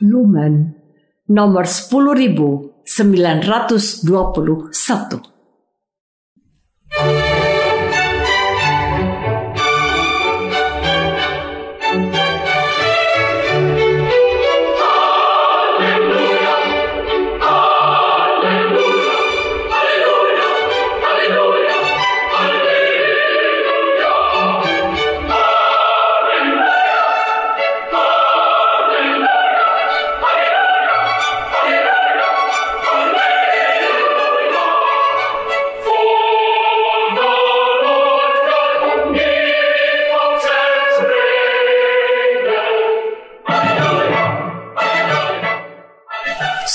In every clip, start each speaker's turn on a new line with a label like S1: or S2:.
S1: Lumen nomor 10921.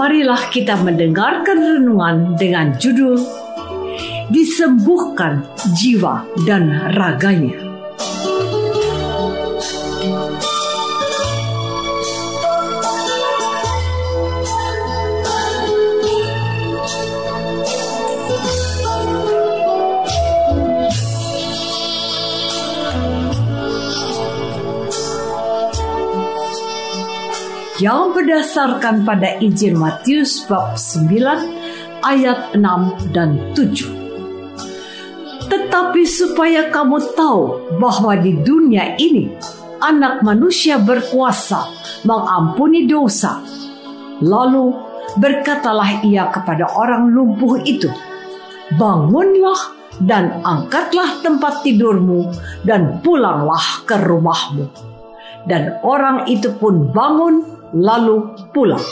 S1: marilah kita mendengarkan renungan dengan judul Disembuhkan Jiwa dan Raganya. Yang berdasarkan pada Injil Matius bab 9 ayat 6 dan 7. Tetapi supaya kamu tahu bahwa di dunia ini anak manusia berkuasa mengampuni dosa. Lalu berkatalah ia kepada orang lumpuh itu, "Bangunlah dan angkatlah tempat tidurmu dan pulanglah ke rumahmu." Dan orang itu pun bangun lalu pulang.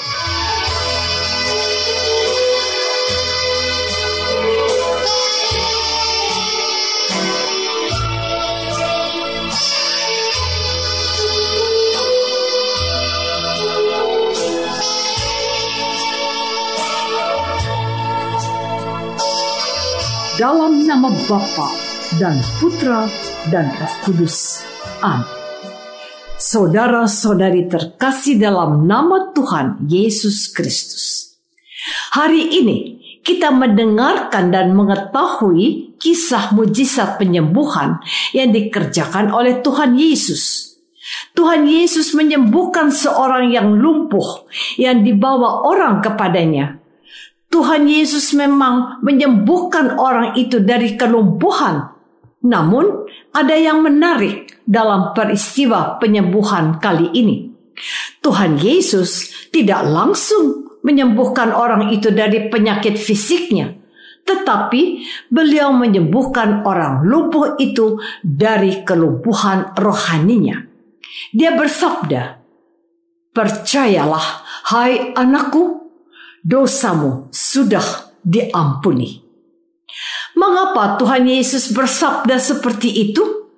S1: Dalam nama Bapa dan Putra dan Roh Kudus. Amin. Saudara-saudari terkasih dalam nama Tuhan Yesus Kristus. Hari ini kita mendengarkan dan mengetahui kisah mujizat penyembuhan yang dikerjakan oleh Tuhan Yesus. Tuhan Yesus menyembuhkan seorang yang lumpuh yang dibawa orang kepadanya. Tuhan Yesus memang menyembuhkan orang itu dari kelumpuhan. Namun, ada yang menarik dalam peristiwa penyembuhan kali ini. Tuhan Yesus tidak langsung menyembuhkan orang itu dari penyakit fisiknya, tetapi beliau menyembuhkan orang lumpuh itu dari kelumpuhan rohaninya. Dia bersabda, "Percayalah, hai anakku, dosamu sudah diampuni." Mengapa Tuhan Yesus bersabda seperti itu?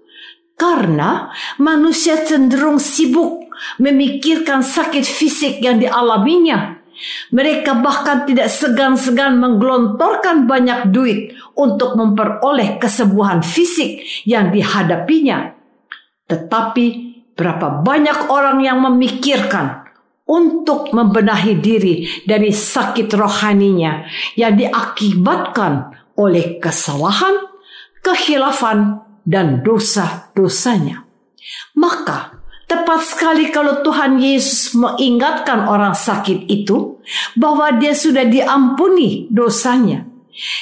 S1: Karena manusia cenderung sibuk memikirkan sakit fisik yang dialaminya. Mereka bahkan tidak segan-segan menggelontorkan banyak duit untuk memperoleh kesembuhan fisik yang dihadapinya. Tetapi berapa banyak orang yang memikirkan untuk membenahi diri dari sakit rohaninya yang diakibatkan oleh kesalahan, kehilafan, dan dosa-dosanya. Maka tepat sekali kalau Tuhan Yesus mengingatkan orang sakit itu bahwa dia sudah diampuni dosanya.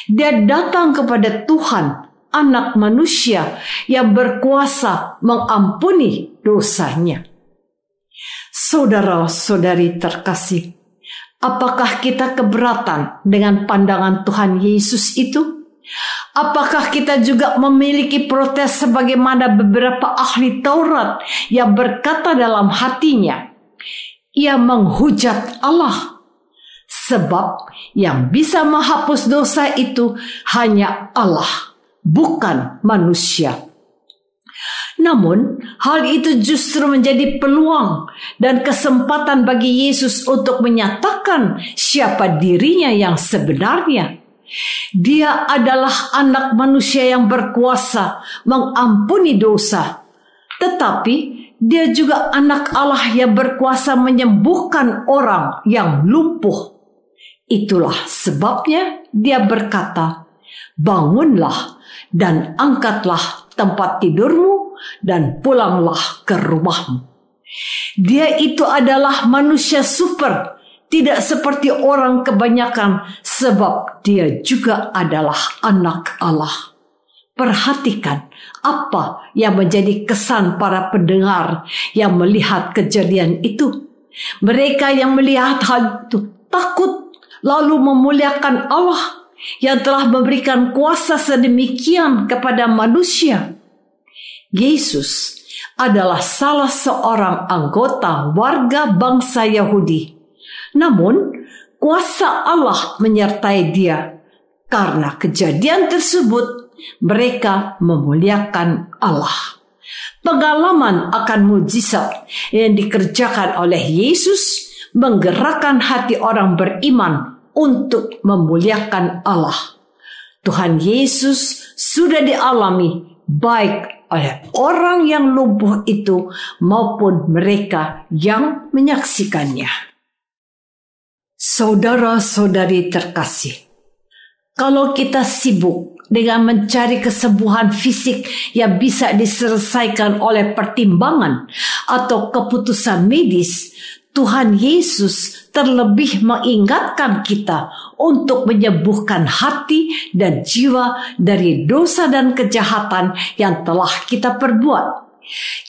S1: Dia datang kepada Tuhan, anak manusia yang berkuasa mengampuni dosanya. Saudara-saudari terkasih, Apakah kita keberatan dengan pandangan Tuhan Yesus itu? Apakah kita juga memiliki protes sebagaimana beberapa ahli Taurat yang berkata dalam hatinya, ia menghujat Allah. Sebab yang bisa menghapus dosa itu hanya Allah, bukan manusia. Namun, hal itu justru menjadi peluang dan kesempatan bagi Yesus untuk menyatakan siapa dirinya yang sebenarnya. Dia adalah anak manusia yang berkuasa mengampuni dosa, tetapi dia juga anak Allah yang berkuasa menyembuhkan orang yang lumpuh. Itulah sebabnya dia berkata, "Bangunlah dan angkatlah tempat tidurmu." Dan pulanglah ke rumahmu. Dia itu adalah manusia super, tidak seperti orang kebanyakan, sebab dia juga adalah anak Allah. Perhatikan apa yang menjadi kesan para pendengar yang melihat kejadian itu. Mereka yang melihat hal itu takut, lalu memuliakan Allah yang telah memberikan kuasa sedemikian kepada manusia. Yesus adalah salah seorang anggota warga bangsa Yahudi. Namun, kuasa Allah menyertai dia. Karena kejadian tersebut, mereka memuliakan Allah. Pengalaman akan mujizat yang dikerjakan oleh Yesus menggerakkan hati orang beriman untuk memuliakan Allah. Tuhan Yesus sudah dialami baik oleh orang yang lumpuh itu maupun mereka yang menyaksikannya. Saudara-saudari terkasih, kalau kita sibuk dengan mencari kesembuhan fisik yang bisa diselesaikan oleh pertimbangan atau keputusan medis, Tuhan Yesus terlebih mengingatkan kita untuk menyembuhkan hati dan jiwa dari dosa dan kejahatan yang telah kita perbuat.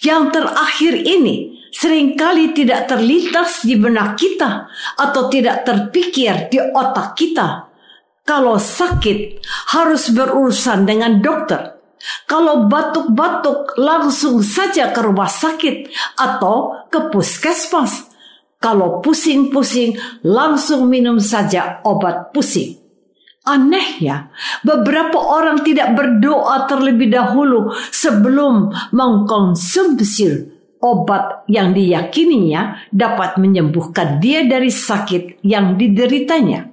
S1: Yang terakhir ini sering kali tidak terlintas di benak kita atau tidak terpikir di otak kita. Kalau sakit harus berurusan dengan dokter. Kalau batuk-batuk langsung saja ke rumah sakit atau ke puskesmas kalau pusing-pusing, langsung minum saja obat pusing. Anehnya, beberapa orang tidak berdoa terlebih dahulu sebelum mengkonsumsi obat yang diyakininya dapat menyembuhkan dia dari sakit yang dideritanya.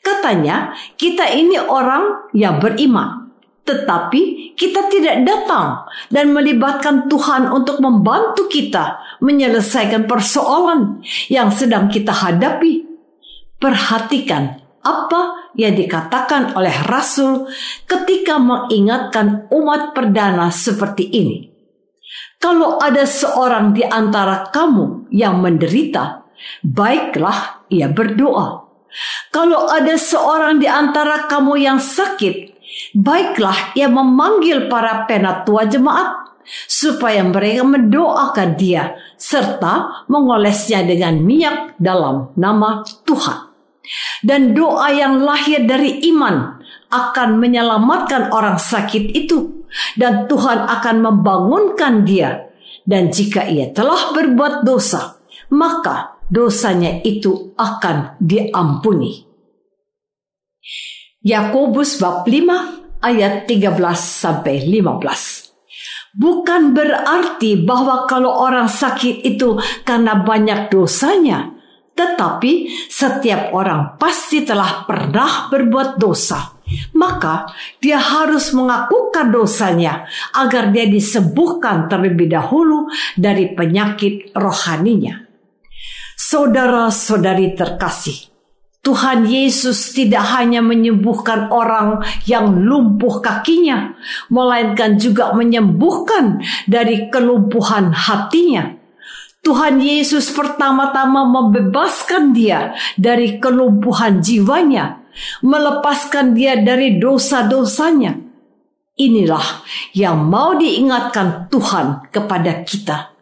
S1: Katanya, kita ini orang yang beriman. Tetapi kita tidak datang dan melibatkan Tuhan untuk membantu kita menyelesaikan persoalan yang sedang kita hadapi. Perhatikan apa yang dikatakan oleh Rasul ketika mengingatkan umat perdana seperti ini. Kalau ada seorang di antara kamu yang menderita, baiklah ia berdoa. Kalau ada seorang di antara kamu yang sakit, Baiklah ia memanggil para penatua jemaat supaya mereka mendoakan dia serta mengolesnya dengan minyak dalam nama Tuhan. Dan doa yang lahir dari iman akan menyelamatkan orang sakit itu dan Tuhan akan membangunkan dia dan jika ia telah berbuat dosa maka dosanya itu akan diampuni. Yakobus bab 5 ayat 13 sampai 15. Bukan berarti bahwa kalau orang sakit itu karena banyak dosanya, tetapi setiap orang pasti telah pernah berbuat dosa. Maka dia harus mengakukan dosanya agar dia disembuhkan terlebih dahulu dari penyakit rohaninya. Saudara-saudari terkasih, Tuhan Yesus tidak hanya menyembuhkan orang yang lumpuh kakinya, melainkan juga menyembuhkan dari kelumpuhan hatinya. Tuhan Yesus pertama-tama membebaskan dia dari kelumpuhan jiwanya, melepaskan dia dari dosa-dosanya. Inilah yang mau diingatkan Tuhan kepada kita.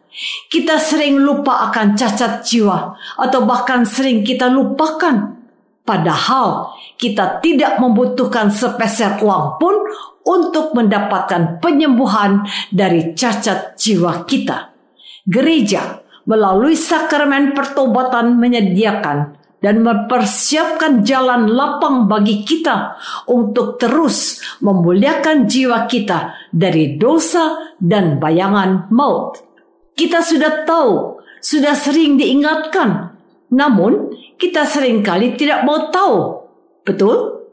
S1: Kita sering lupa akan cacat jiwa, atau bahkan sering kita lupakan. Padahal kita tidak membutuhkan sepeser uang pun untuk mendapatkan penyembuhan dari cacat jiwa kita. Gereja melalui sakramen pertobatan menyediakan dan mempersiapkan jalan lapang bagi kita untuk terus memuliakan jiwa kita dari dosa dan bayangan maut. Kita sudah tahu, sudah sering diingatkan, namun kita sering kali tidak mau tahu. Betul?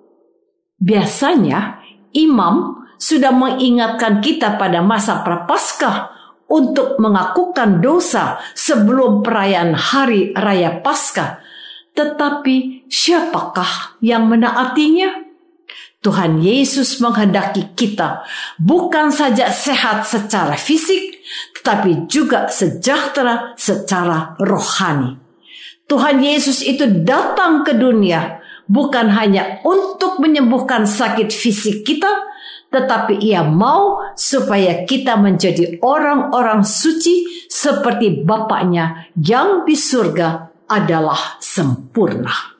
S1: Biasanya imam sudah mengingatkan kita pada masa prapaskah untuk mengakukan dosa sebelum perayaan hari raya Paskah tetapi siapakah yang menaatinya? Tuhan Yesus menghendaki kita bukan saja sehat secara fisik, tetapi juga sejahtera secara rohani. Tuhan Yesus itu datang ke dunia bukan hanya untuk menyembuhkan sakit fisik kita, tetapi ia mau supaya kita menjadi orang-orang suci seperti Bapaknya yang di surga adalah sempurna.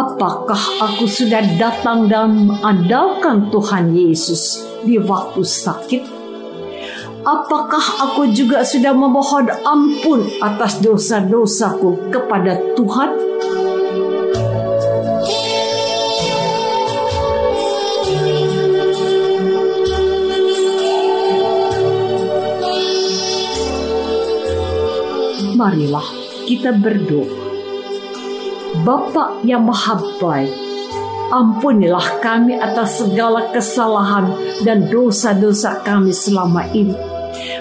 S1: Apakah aku sudah datang dan mengandalkan Tuhan Yesus di waktu sakit? Apakah aku juga sudah memohon ampun atas dosa-dosaku kepada Tuhan? Marilah kita berdoa Bapa yang maha baik, ampunilah kami atas segala kesalahan dan dosa-dosa kami selama ini.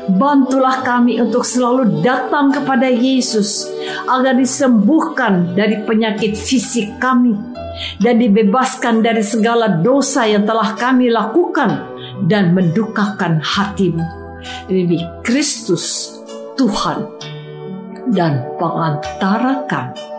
S1: Bantulah kami untuk selalu datang kepada Yesus agar disembuhkan dari penyakit fisik kami dan dibebaskan dari segala dosa yang telah kami lakukan dan mendukakan hatimu. Demi Kristus Tuhan dan pengantara kami.